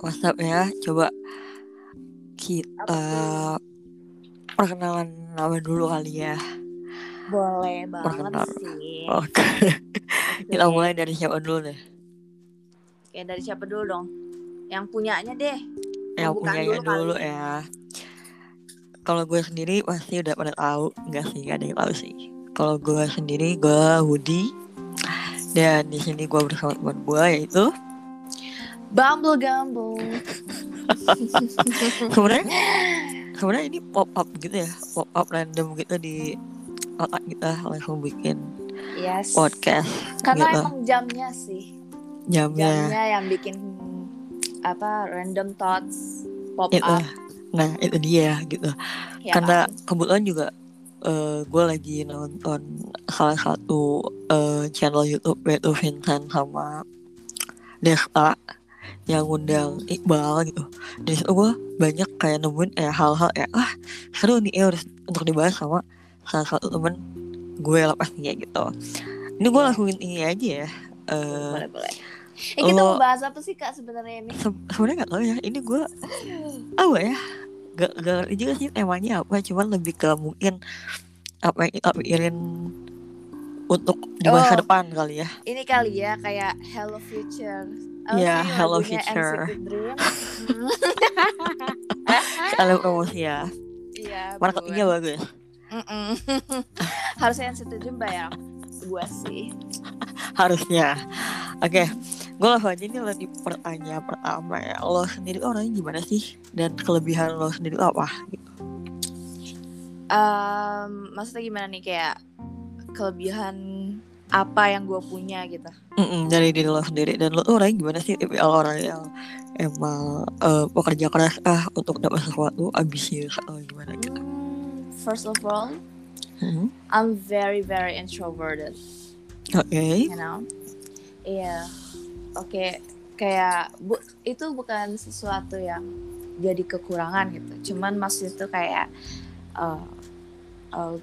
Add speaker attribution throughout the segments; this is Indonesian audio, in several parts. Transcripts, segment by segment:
Speaker 1: WhatsApp ya. Coba kita perkenalan nama dulu kali ya.
Speaker 2: Boleh banget
Speaker 1: Perkenalan.
Speaker 2: sih.
Speaker 1: Oke. kita mulai dari siapa dulu deh?
Speaker 2: Oke, dari siapa dulu dong? Yang punyanya deh.
Speaker 1: Yang
Speaker 2: Pembukaan
Speaker 1: punya
Speaker 2: dulu
Speaker 1: dulu,
Speaker 2: kali.
Speaker 1: ya. Kalau gue sendiri pasti udah pada tahu, enggak sih, gak ada yang tahu sih. Kalau gue sendiri, gue Woody. Dan di sini gue bersama teman gue yaitu
Speaker 2: Bumble Gumble.
Speaker 1: sebenarnya sebenarnya ini pop up gitu ya, pop up random gitu di otak kita langsung bikin
Speaker 2: Yes.
Speaker 1: podcast
Speaker 2: Karena
Speaker 1: gitu.
Speaker 2: emang jamnya sih.
Speaker 1: jamnya.
Speaker 2: Jamnya yang bikin apa random thoughts pop
Speaker 1: Itu.
Speaker 2: up.
Speaker 1: Nah itu dia gitu.
Speaker 2: Ya
Speaker 1: Karena
Speaker 2: kan?
Speaker 1: kebetulan juga gue lagi nonton salah satu eh, channel YouTube yaitu Vincent sama Desta yang ngundang Iqbal gitu. Dari situ gue banyak kayak nemuin kayak hal-hal ya ah seru nih ya harus untuk dibahas sama salah satu temen gue lah pastinya gitu. Ini gue langsungin ini aja ya. Eh,
Speaker 2: boleh boleh. Eh, kita
Speaker 1: lo-
Speaker 2: mau bahas apa sih kak sebenarnya ini?
Speaker 1: se- sebenarnya gak tahu ya ini gue apa ya gak, gak juga sih temanya apa cuman lebih ke mungkin apa yang kita pikirin untuk di masa
Speaker 2: Oh.
Speaker 1: depan kali ya
Speaker 2: Ini kali ya kayak Hello Future.
Speaker 1: Iya,
Speaker 2: sih
Speaker 1: Hello Future. Sekali promosi ya
Speaker 2: Iya.
Speaker 1: marketingnya bagus.
Speaker 2: Harusnya NCT Dream bayar gua sih.
Speaker 1: harusnya oke gue langsung aja nih lagi pertanyaan pertama ya lo sendiri orangnya gimana sih dan kelebihan lo sendiri apa gitu.
Speaker 2: Em, maksudnya gimana nih kayak kelebihan apa yang gue punya gitu?
Speaker 1: Mm-mm, dari diri lo sendiri dan lo orangnya gimana sih tipikal orang yang emang eh, pekerja keras ah untuk dapat sesuatu ambisius atau gimana gitu
Speaker 2: Hmm, first of all,
Speaker 1: Mhm.
Speaker 2: I'm very very introverted,
Speaker 1: oke
Speaker 2: you know. Iya, oke. Kayak bu, itu bukan sesuatu yang jadi kekurangan gitu. Cuman maksudnya itu kayak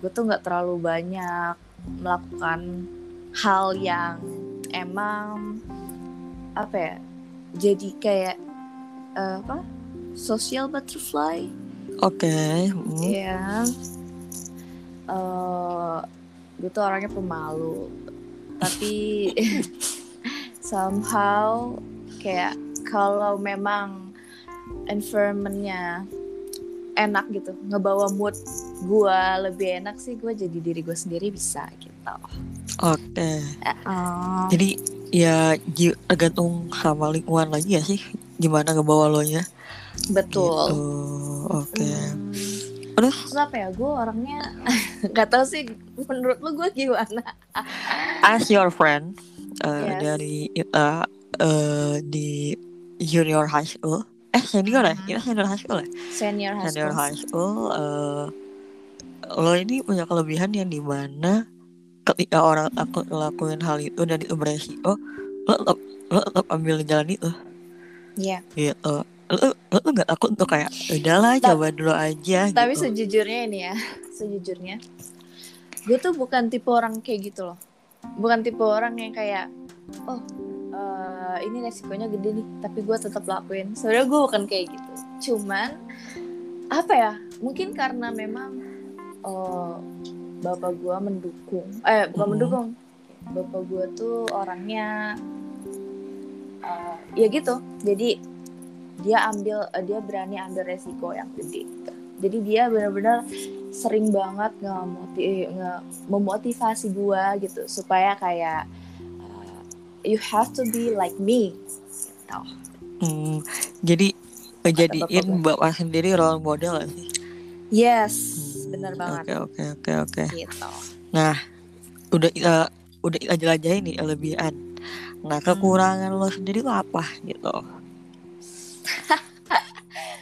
Speaker 2: gue tuh nggak terlalu banyak melakukan hal yang emang apa ya? Jadi kayak eh, apa? Social butterfly.
Speaker 1: oke mm.
Speaker 2: Iya. Eh, gue tuh orangnya pemalu. Tapi somehow kayak kalau memang environmentnya enak gitu, ngebawa mood gue lebih enak sih gue jadi diri gue sendiri bisa gitu.
Speaker 1: Oke
Speaker 2: Oh.
Speaker 1: jadi ya tergantung sama lingkungan lagi ya sih gimana ngebawa lo nya
Speaker 2: Betul.
Speaker 1: gitu. oke
Speaker 2: Hmm,
Speaker 1: terus
Speaker 2: terus apa ya? Gue orangnya nggak tahu sih. Menurut lu gue gimana?
Speaker 1: as your friend eh,
Speaker 2: Yes.
Speaker 1: dari kita eh, di junior high school eh senior ya
Speaker 2: Mhm.
Speaker 1: kita senior high school ya
Speaker 2: Senior high
Speaker 1: senior
Speaker 2: school.
Speaker 1: high school eh, lo ini punya kelebihan yang di mana ketika orang takut ngelakuin hal itu dan itu beresiko lo tetap lo tetap ambil jalan itu
Speaker 2: Iya.
Speaker 1: gitu lo, lo tuh gak takut untuk kayak udahlah
Speaker 2: Ta-
Speaker 1: coba dulu aja
Speaker 2: Tapi
Speaker 1: gitu.
Speaker 2: sejujurnya ini ya, sejujurnya, gue tuh bukan tipe orang kayak gitu loh. Bukan tipe orang yang kayak, oh eh, ini resikonya gede nih, tapi gue tetap lakuin. Sebenarnya gue bukan kayak gitu. Cuman apa ya? Mungkin karena memang eh, bapak gue mendukung, eh bukan
Speaker 1: Mhm.
Speaker 2: mendukung. Bapak gue tuh orangnya eh, ya gitu. Jadi dia ambil eh, dia berani ambil resiko yang gede gitu. jadi dia benar-benar sering banget ngemoti nge- memotivasi gua gitu supaya kayak uh, you have to be like me gitu.
Speaker 1: Hmm, jadi ngejadiin
Speaker 2: bapak
Speaker 1: sendiri role model sih
Speaker 2: yes
Speaker 1: Hmm,
Speaker 2: benar banget.
Speaker 1: oke oke oke oke.
Speaker 2: Gitu.
Speaker 1: Udah kita udah jelajahin nih kelebihan. Nah kekurangan lo sendiri tuh apa gitu.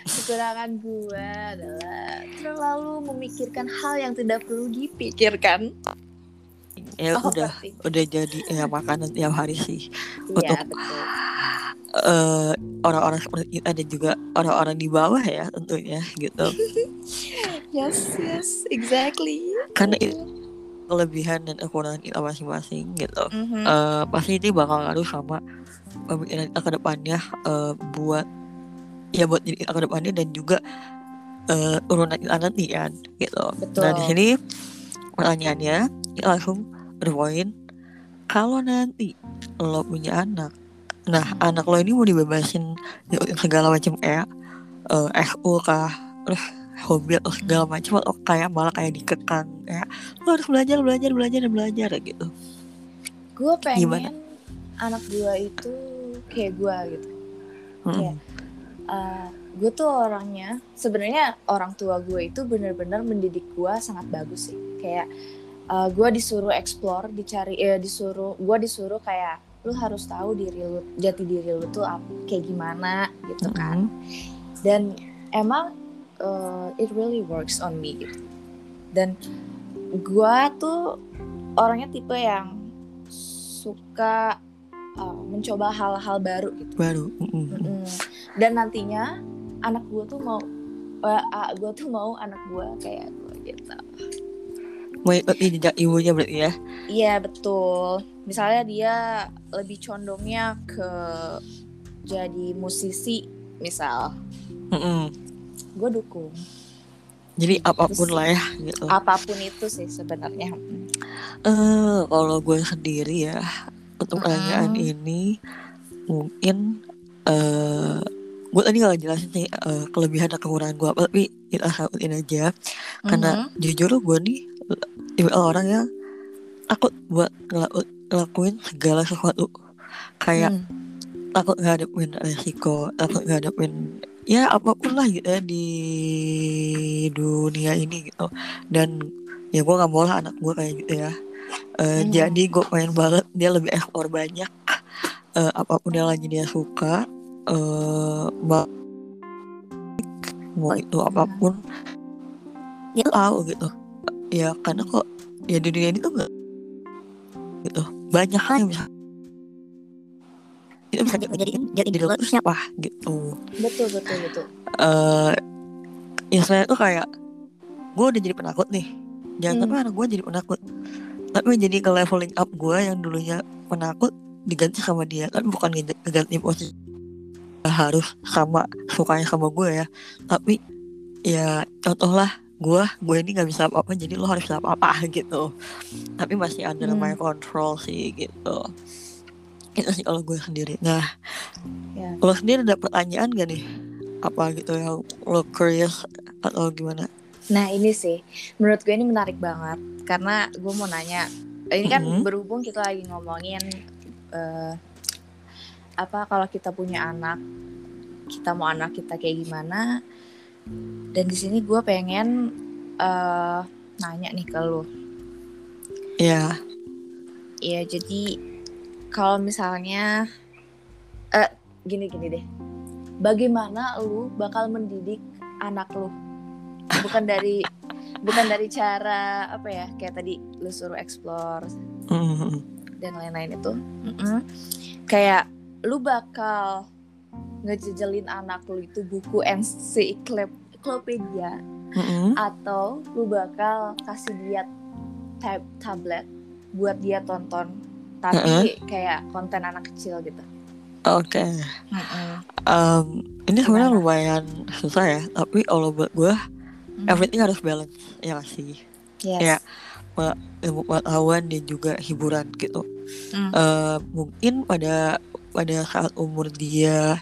Speaker 2: Kekurangan gua adalah terlalu memikirkan hal yang tidak perlu dipikirkan.
Speaker 1: Ya
Speaker 2: Oh,
Speaker 1: udah
Speaker 2: pasti.
Speaker 1: udah jadi ya makanan tiap hari sih.
Speaker 2: Iya
Speaker 1: Untuk-
Speaker 2: betul.
Speaker 1: eh orang-orang seperti kita dan juga orang-orang di bawah ya tentunya gitu.
Speaker 2: Yes yes exactly.
Speaker 1: Karena itu kelebihan dan kekurangan kita masing-masing gitu.
Speaker 2: Mhm.
Speaker 1: Eh, pasti itu bakal ngaruh sama pemikiran kita ke depannya eh, buat ya buat jadi ke depannya dan juga uh, urunan nanti kan gitu.
Speaker 2: Betul.
Speaker 1: nah di sini pertanyaannya ini langsung berpoin kalau nanti lo punya anak nah anak lo ini mau dibebasin segala macam ya uh, FU kah terus hobi atau segala macam atau kayak malah kayak dikekang kayak lo harus belajar belajar belajar dan belajar gitu
Speaker 2: gue pengen
Speaker 1: Gimana?
Speaker 2: anak gue itu kayak gue gitu
Speaker 1: Mm-mm.
Speaker 2: Iya. uh, gue tuh orangnya sebenarnya orang tua gue itu benar-benar mendidik gue sangat bagus sih kayak uh, gue disuruh explore dicari eh disuruh gue disuruh kayak lu harus tahu diri lu jati diri lu tuh kayak gimana gitu kan dan emang uh, it really works on me gitu dan gue tuh orangnya tipe yang suka uh, mencoba hal-hal baru gitu
Speaker 1: baru. Mm-mm.
Speaker 2: Dan nantinya anak gue tuh mau, uh, gue tuh mau anak gue kayak gue gitu.
Speaker 1: mau ikutin jejak ibunya berarti ya
Speaker 2: Iya betul. Misalnya dia lebih condongnya ke jadi musisi, misal,
Speaker 1: Mm-mm.
Speaker 2: gue dukung.
Speaker 1: jadi apa pun
Speaker 2: Terus-
Speaker 1: lah ya gitu
Speaker 2: Apa pun itu sih sebenarnya.
Speaker 1: Eh, kalau gue sendiri ya untuk pertanyaan ini mungkin eh gue tadi gak jelasin nih eh, kelebihan dan kekurangan gue tapi kita sautin aja karena jujur gue nih tipe orang yang takut buat ngelaku- ngelakuin segala sesuatu. Kayak
Speaker 2: Hmm.
Speaker 1: takut ngadepin resiko takut ngadepin ya apa pun lah gitu ya di dunia ini gitu. Dan ya gue nggak mau lah anak gue kayak gitu ya. Eh,
Speaker 2: Hmm.
Speaker 1: jadi gue pengen banget dia lebih ekspor banyak Eh, apa pun yang lagi dia suka eh ma- mau itu apa pun dia tahu gitu. Ya karena kok ya di dunia ini tuh nggak gitu. Banyak hal yang bisa. Itu bisa jadi diri lo tuh siapa gitu.
Speaker 2: Betul betul betul.
Speaker 1: eh ya saya tuh kayak gue udah jadi penakut nih. Jangan
Speaker 2: Hmm.
Speaker 1: anak gue jadi penakut. Tapi jadi ke leveling up gue yang dulunya penakut diganti sama dia. Tapi bukan ganti- ganti posisi harus sama sukanya sama gue ya. Tapi ya contoh lah gue gue ini nggak bisa apa-apa jadi lo harus apa-apa gitu. Tapi masih under
Speaker 2: Hmm.
Speaker 1: my control sih gitu. Itu sih kalau gue sendiri. Nah
Speaker 2: Ya.
Speaker 1: lo sendiri ada pertanyaan gak nih? Apa gitu yang lo curious atau gimana?
Speaker 2: Nah ini sih, menurut gue ini menarik banget karena gue mau nanya, ini kan
Speaker 1: Mhm.
Speaker 2: berhubung kita lagi ngomongin eh, apa kalau kita punya anak, kita mau anak kita kayak gimana, dan di sini gue pengen eh, nanya nih ke lu,
Speaker 1: ya
Speaker 2: ya jadi kalau misalnya, eh gini gini deh, bagaimana lu bakal mendidik anak lu? Bukan dari bukan dari cara apa ya kayak tadi lu suruh explore
Speaker 1: Mm,
Speaker 2: dan lain-lain itu. Mm-mm. kayak lu bakal ngejejelin anak lu itu buku ensiklopedia
Speaker 1: mm,
Speaker 2: atau lu bakal kasih dia tab tablet buat dia tonton. Tapi kayak konten anak kecil gitu.
Speaker 1: Oke.
Speaker 2: Mm-mm.
Speaker 1: Em, ini sebenarnya lumayan susah ya tapi kalau buat gue
Speaker 2: Mm.
Speaker 1: everything harus balance ya sih?
Speaker 2: Yes.
Speaker 1: Ya. ilmu pengetahuan dan juga hiburan gitu.
Speaker 2: Mm.
Speaker 1: Eh, mungkin pada pada saat umur dia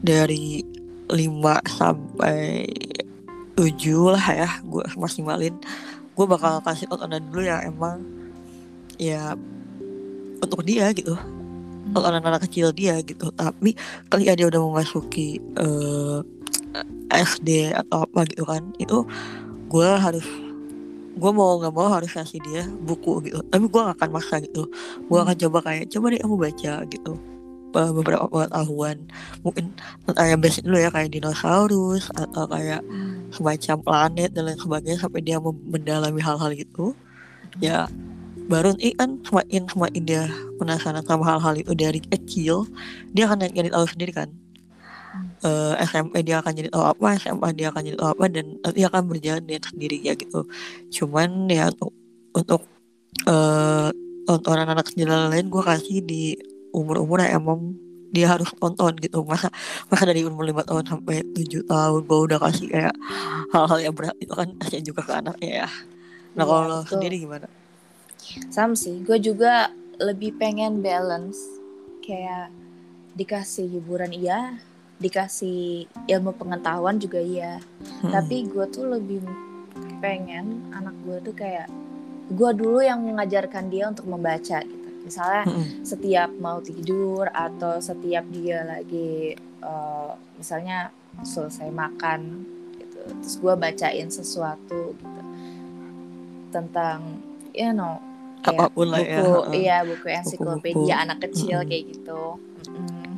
Speaker 1: dari 5 sampai 7 lah ya gue maksimalin. Gue bakal kasih tontonan dulu yang emang ya untuk dia gitu. Tontonan anak kecil dia gitu. Tapi ketika dia udah memasuki eh, SD atau apa gitu kan itu gue harus gue mau nggak mau harus kasih dia buku gitu. Tapi gue gak akan maksa gitu. Gue akan coba kayak coba deh kamu baca gitu beberapa pengetahuan. Mungkin tentang yang basic dulu ya kayak dinosaurus atau kayak semacam planet dan lain sebagainya sampai dia mendalami hal-hal itu. Ya baru ini kan semakin semakin dia penasaran sama hal-hal itu dari kecil dia akan jadi tahu sendiri kan. Eh, SMP dia akan jadi tahu apa SMA dia akan jadi tahu apa dan nanti akan berjalan dengan sendirinya gitu. Cuman ya untuk untuk eh tontonan anak kecil lain gue kasih di umur-umur yang emang dia harus tonton gitu masa masa dari umur lima tahun sampai tujuh tahun gue udah kasih kayak hal-hal yang berat itu kan kasihan juga ke anaknya ya nah
Speaker 2: Iya,
Speaker 1: kalau lo sendiri gimana
Speaker 2: Sama sih, gue juga lebih pengen balance kayak dikasih hiburan iya, dikasih ilmu pengetahuan juga iya.
Speaker 1: Hmm.
Speaker 2: Tapi gue tuh lebih pengen anak gue tuh kayak gue dulu yang mengajarkan dia untuk membaca gitu. Misalnya
Speaker 1: Mm-mm.
Speaker 2: setiap mau tidur atau setiap dia lagi eh, misalnya selesai makan gitu terus gue bacain sesuatu gitu tentang you know kayak
Speaker 1: Apa pun lah ya,
Speaker 2: buku
Speaker 1: heeh.
Speaker 2: iya buku ensiklopedia
Speaker 1: Buku-buku.
Speaker 2: anak kecil
Speaker 1: Mm-mm.
Speaker 2: kayak gitu Mm-mm.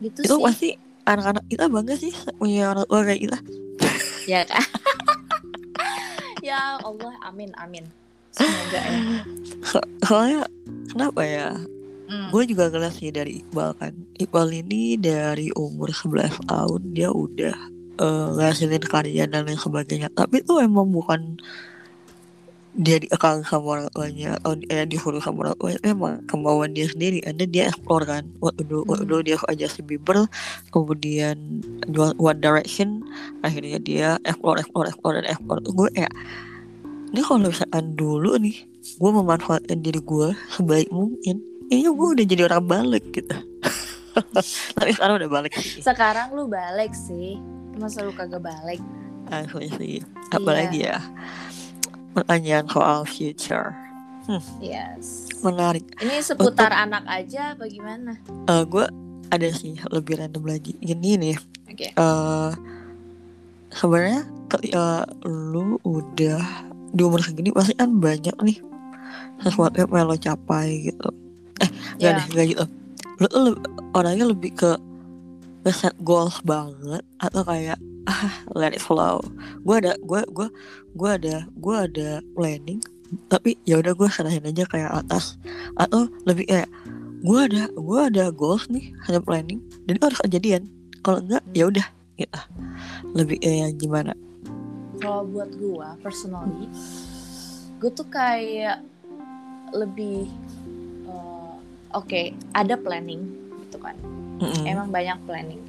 Speaker 2: gitu
Speaker 1: itu
Speaker 2: sih
Speaker 1: pasti anak-anak kita bangga sih punya orang tua kayak kita
Speaker 2: ya kan ya Allah amin amin semoga ya.
Speaker 1: So- soalnya kenapa ya?
Speaker 2: Mm.
Speaker 1: gue juga ngeliat sih dari Iqbal kan. Iqbal ini dari umur 11 tahun dia udah eh, ngasilin karya dan lain sebagainya. Tapi itu emang bukan dia diekang sama orang tuanya atau dia disuruh sama orang tuanya. Emang kemauan dia sendiri ada dia explore kan. Waktu dulu waktu
Speaker 2: Hmm.
Speaker 1: dulu dia suka Justin Bieber kemudian One Direction akhirnya dia explore explore explore dan explore. Gue kayak ini kalau misalkan dulu nih gue memanfaatkan diri gue sebaik mungkin kayaknya gue udah jadi orang balik gitu. Tapi sekarang udah balik sih
Speaker 2: sekarang lu balik sih. Masa lu kagak balik?
Speaker 1: Asli sih. Apalagi ya? Pertanyaan soal future.
Speaker 2: Yes.
Speaker 1: Menarik.
Speaker 2: Ini seputar anak aja apa gimana?
Speaker 1: Eh gue ada sih lebih random lagi. Gini nih.
Speaker 2: Oke.
Speaker 1: Eh sebenarnya ketika lu udah di umur segini pasti kan banyak nih sesuatu yang pengen lo capai gitu. Eh gak
Speaker 2: Ya.
Speaker 1: deh gak gitu. Lebih- orangnya lebih ke set goals banget atau kayak ah let it flow. Gue ada gue gue gue ada gue ada planning tapi ya udah gue serahin aja kayak atas. Atau lebih kayak gue ada gue ada goals nih ada planning dan itu harus kejadian. Kalau enggak ya udah. Gitu. Lebih kayak gimana
Speaker 2: kalau buat gua personally gue tuh kayak lebih eh, oke ada planning gitu kan
Speaker 1: Mm-mm.
Speaker 2: emang banyak planning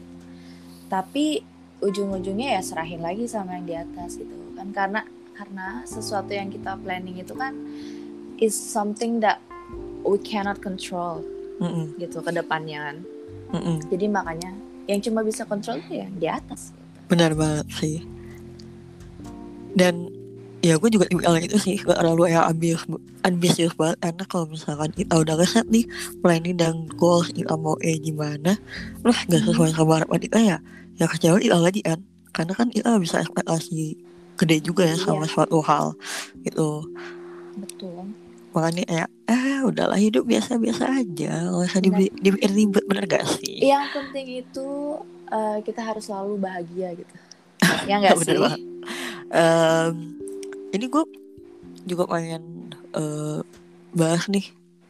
Speaker 2: tapi ujung-ujungnya ya serahin lagi sama yang di atas gitu kan karena karena sesuatu yang kita planning itu kan is something that we cannot control
Speaker 1: Mm-mm.
Speaker 2: gitu ke depannya kan
Speaker 1: Mm-mm.
Speaker 2: jadi makanya yang cuma bisa kontrol itu ya yang di atas
Speaker 1: benar banget sih dan ya gue juga tipikal itu sih gak terlalu yang ambisius ambisius banget. Karena kalau misalkan kita udah ngeset nih planning dan goals kita mau eh gimana terus gak sesuai sama harapan kita ya ya kecewa kita lagi kan. Karena kan kita bisa ekspektasi gede juga ya sama
Speaker 2: Iya.
Speaker 1: suatu hal gitu.
Speaker 2: Betul.
Speaker 1: Makanya kayak eh udahlah hidup biasa-biasa aja. Nggak usah dibi- dibikin ribet bener gak sih?
Speaker 2: Yang penting itu eh, kita harus selalu bahagia gitu. Ya nggak
Speaker 1: Bener
Speaker 2: sih?
Speaker 1: banget. Em, ini gue juga pengen eh, bahas nih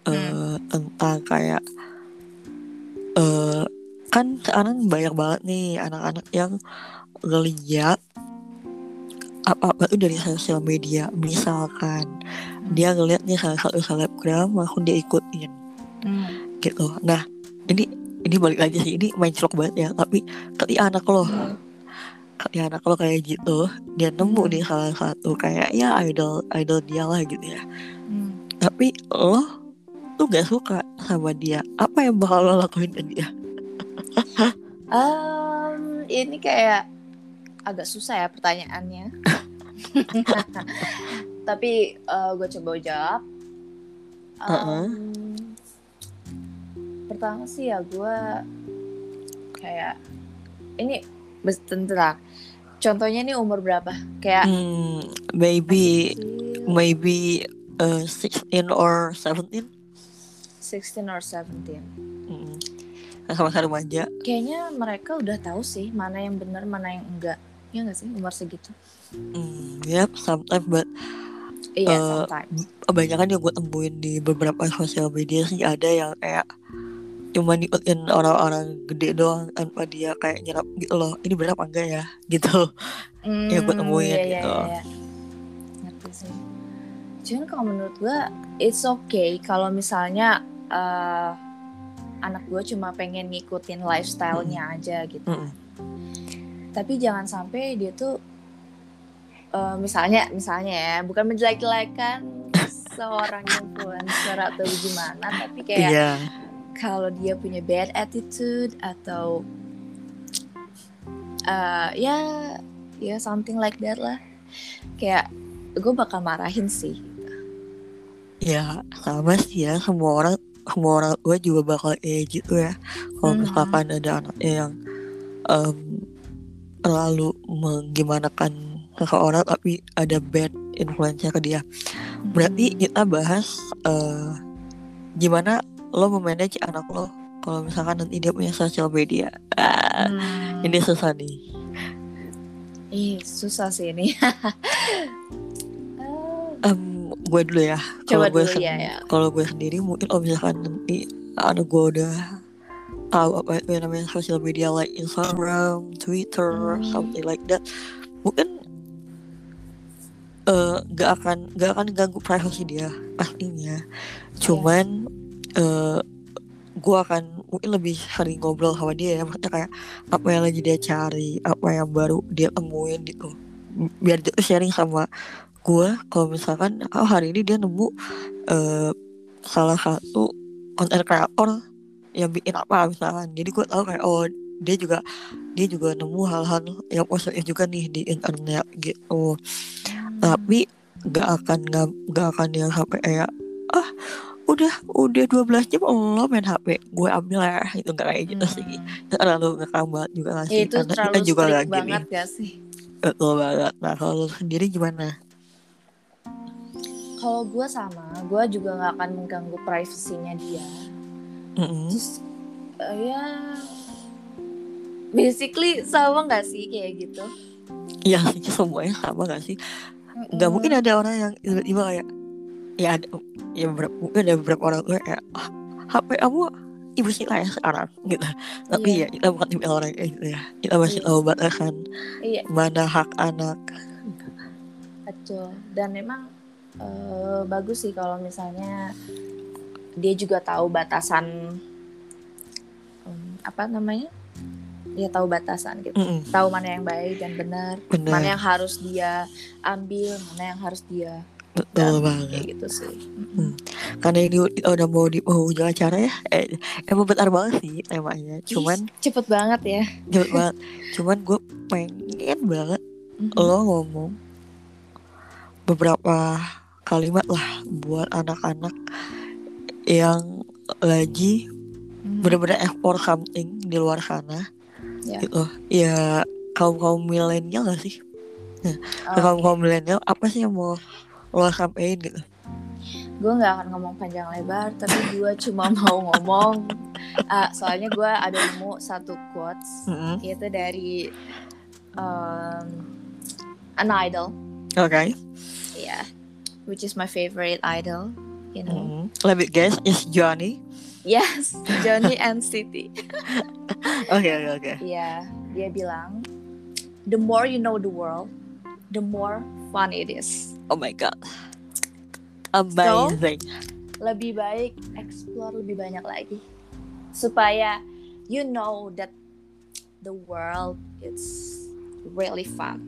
Speaker 1: eh,
Speaker 2: Hmm.
Speaker 1: tentang kayak eh kan sekarang banyak banget nih anak-anak yang ngeliat apa-apa itu dari sosial media. Misalkan dia ngeliat nih salah satu selebgram langsung dia ikutin.
Speaker 2: Hmm.
Speaker 1: gitu. Nah ini ini balik lagi sih ini main banget ya tapi ketika anak lo ketika anak lo kayak gitu dia nemu
Speaker 2: Hmm.
Speaker 1: nih salah satu kayak ya idol idol dia lah gitu ya
Speaker 2: Hmm.
Speaker 1: tapi lo tuh gak suka sama dia apa yang bakal lo lakuin ke dia
Speaker 2: Em, ini kayak agak susah ya pertanyaannya. Tapi gue coba jawab. Em,
Speaker 1: Heeh.
Speaker 2: Pertama sih ya gue kayak ini bentar. Contohnya ini umur berapa? Kayak
Speaker 1: hmm, maybe maybe uh, 16 or 17
Speaker 2: 16 or 17.
Speaker 1: hmm. sama-sama remaja
Speaker 2: Kayaknya mereka udah tahu sih mana yang benar, mana yang enggak. Ya nggak sih umur segitu?
Speaker 1: hmm, yep sometimes but
Speaker 2: Iya,
Speaker 1: Eh,
Speaker 2: sometimes.
Speaker 1: kebanyakan yang gue temuin di beberapa sosial media sih ada yang kayak cuma ngikutin orang-orang gede doang tanpa dia kayak nyerap gitu loh ini bener apa enggak ya gitu ya, gua temuin
Speaker 2: iya, iya,
Speaker 1: gitu.
Speaker 2: iya. Ngerti sih. Cuman kalau menurut gue, it's okay kalau misalnya eh anak gue cuma pengen ngikutin lifestyle-nya aja gitu
Speaker 1: Mm-mm.
Speaker 2: tapi jangan sampai dia tuh eh, misalnya misalnya ya bukan menjelek-jelekan seorang influencer atau gimana tapi kayak
Speaker 1: Iya.
Speaker 2: Kalau dia punya bad attitude atau eh, ya ya something like that lah kayak gue bakal marahin sih
Speaker 1: Ya sama sih ya semua orang semua orang gue juga bakal kayak gitu ya. Kalau
Speaker 2: Mhm.
Speaker 1: misalkan ada anaknya yang em, terlalu menggimanakan seseorang tapi ada bad influence ke dia. Berarti kita bahas eh, gimana lo memanage anak lo kalau misalkan nanti dia punya sosial media. Ah,
Speaker 2: Hmm.
Speaker 1: Ini susah nih.
Speaker 2: Ih, susah sih ini.
Speaker 1: Em, gue dulu ya. Kalau gue sen-
Speaker 2: ya, ya.
Speaker 1: Kalau gue sendiri mungkin kalau misalkan nanti anak gue udah tahu apa yang namanya sosial media like Instagram, Twitter,
Speaker 2: Hmm.
Speaker 1: something like that, mungkin eh gak akan gak akan ganggu privasi dia pastinya. Cuman eh gue akan mungkin lebih sering ngobrol sama dia ya maksudnya kayak apa yang lagi dia cari apa yang baru dia temuin gitu. Biar dia sharing sama gue kalau misalkan oh hari ini dia nemu eh salah satu konten kreator yang bikin apa misalkan. Jadi gue tahu kayak oh dia juga dia juga nemu hal-hal yang positif juga nih di internet gitu. Tapi gak akan gak, gak akan yang sampai kayak ah udah udah 12 jam lo main HP gue ambil ya itu gak kayak gitu sih
Speaker 2: Hmm.
Speaker 1: terlalu ngekang banget juga gak
Speaker 2: Ya,
Speaker 1: sih
Speaker 2: itu
Speaker 1: karena kita juga
Speaker 2: strict
Speaker 1: gak gini
Speaker 2: banget gak sih?
Speaker 1: betul banget nah kalau sendiri gimana
Speaker 2: Kalau gue sama, gue juga nggak akan mengganggu privasinya dia.
Speaker 1: Mm-mm.
Speaker 2: Terus eh, ya, basically sama nggak sih kayak gitu?
Speaker 1: Iya sih semuanya sama gak sih nggak
Speaker 2: Mm.
Speaker 1: mungkin ada orang yang tiba-tiba kayak ya ada ya beberapa, mungkin ada beberapa orang tuh kayak ah, HP kamu ibu sih ya sekarang gitu tapi
Speaker 2: Iya.
Speaker 1: ya kita bukan tipe orang kayak gitu ya kita masih
Speaker 2: Iya.
Speaker 1: tahu batasan
Speaker 2: Iya,
Speaker 1: mana hak anak
Speaker 2: betul. Dan memang eh, bagus sih kalau misalnya dia juga tahu batasan em, apa namanya? Dia tahu batasan gitu.
Speaker 1: Mm-mm,
Speaker 2: Tahu mana yang baik dan benar, mana yang harus dia ambil, mana yang harus dia
Speaker 1: betul
Speaker 2: dan
Speaker 1: banget
Speaker 2: kayak gitu sih. Mm-mm.
Speaker 1: karena ini udah mau di penghujung acara ya eh, emang bentar banget sih temanya cuman
Speaker 2: Ih, cepet banget ya.
Speaker 1: cepet banget cuman gue pengen banget
Speaker 2: Mhm.
Speaker 1: lo ngomong beberapa kalimat lah buat anak-anak yang lagi
Speaker 2: Mhm.
Speaker 1: bener-bener ekspor something di luar sana
Speaker 2: Ya.
Speaker 1: gitu ya kaum kaum milenial gak sih
Speaker 2: Oh,
Speaker 1: kaum kaum milenial apa sih yang mau lo sampein gitu.
Speaker 2: Gue nggak akan ngomong panjang lebar tapi gue cuma mau ngomong ah, soalnya gue ada nemu satu quotes.
Speaker 1: Mm-mm.
Speaker 2: yaitu dari um, an idol.
Speaker 1: Oke
Speaker 2: yeah which is my favorite idol you know.
Speaker 1: Mm-mm. let me guess is Johnny?
Speaker 2: Yes Johnny and Siti.
Speaker 1: Oke oke oke
Speaker 2: ya dia bilang the more you know the world the more fun it is
Speaker 1: oh my god. Amazing.
Speaker 2: Lebih baik explore lebih banyak lagi. Supaya you know that the world it's really fun.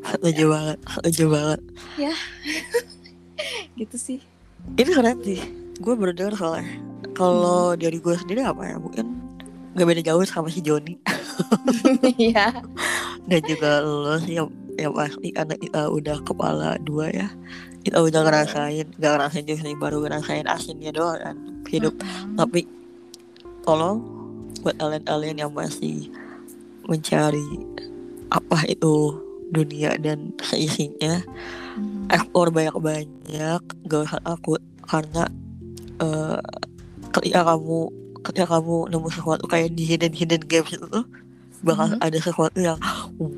Speaker 1: Setuju banget setuju banget.
Speaker 2: Gitu sih.
Speaker 1: Ini keren sih. Gue baru denger soalnya. Kalau dari gue sendiri apa ya? Mungkin gak beda jauh sama si Joni.
Speaker 2: Ya
Speaker 1: dan juga lo sih yang, pasti karena kita udah kepala dua ya. Kita udah ngerasain gak ngerasain juga sih baru ngerasain asinnya doang kan hidup. Tapi tolong buat kalian-kalian yang masih mencari apa itu dunia dan seisinya ekspor banyak-banyak gak usah takut karena eh, ketika kamu ketika kamu nemu sesuatu kayak di hidden hidden games itu tuh bakal
Speaker 2: Mhm.
Speaker 1: ada sesuatu yang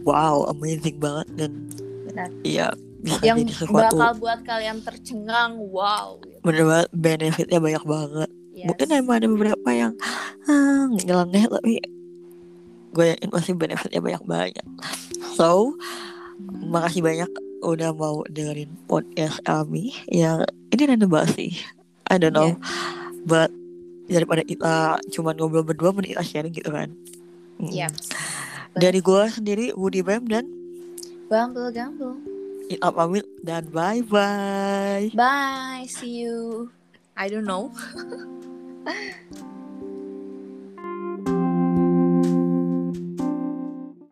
Speaker 1: wow amazing banget dan
Speaker 2: Benar.
Speaker 1: iya bisa
Speaker 2: yang
Speaker 1: jadi sesuatu
Speaker 2: bakal buat kalian tercengang wow gitu.
Speaker 1: bener banget benefitnya banyak banget
Speaker 2: Yes.
Speaker 1: mungkin emang ada beberapa yang ah, nyeleneh tapi gue yakin pasti benefitnya banyak banyak so
Speaker 2: Mhm.
Speaker 1: makasih banyak udah mau dengerin podcast kami yang ini random banget sih I don't know
Speaker 2: Iya.
Speaker 1: but daripada kita cuman ngobrol berdua mending kita sharing gitu kan Mm.
Speaker 2: Yap.
Speaker 1: dari gue sendiri Woody Bam dan
Speaker 2: Bumble Gumble.
Speaker 1: Ita pamit dan bye bye
Speaker 2: Bye. See you. I don't know.